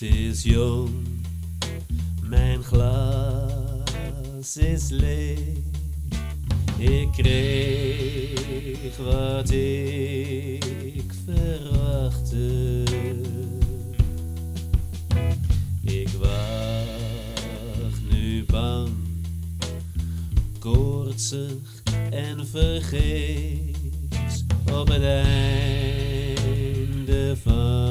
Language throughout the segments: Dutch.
nacht is jong, mijn glas is leeg. Ik kreeg wat ik verwachtte. Ik wacht nu bang, koortsig en vergeefs op het einde van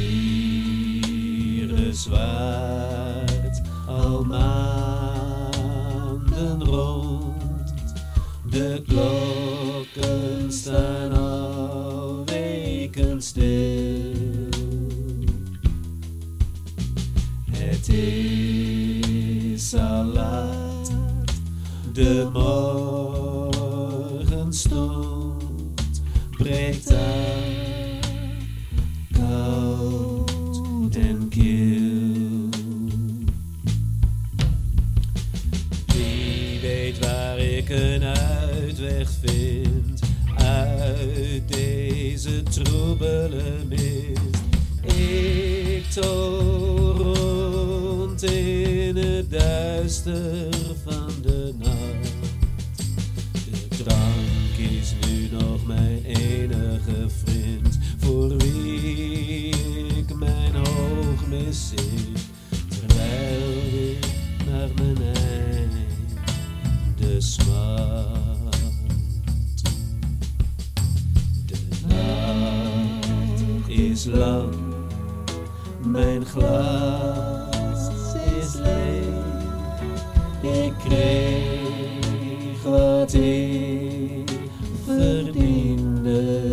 Het vierde zwaard al maanden rond. De klokken staan al weken stil. Het is al laat, de morgenstond breekt aan, een uitweg vind uit deze troebele mist. Ik toor rond in het duister van is lang, mijn glas is leeg. Ik kreeg wat ik verdiende.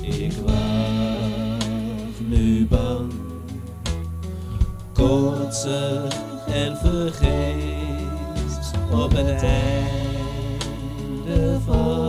Ik wacht nu bang, koortsig en vergeefs op het einde van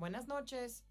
Buenas noches.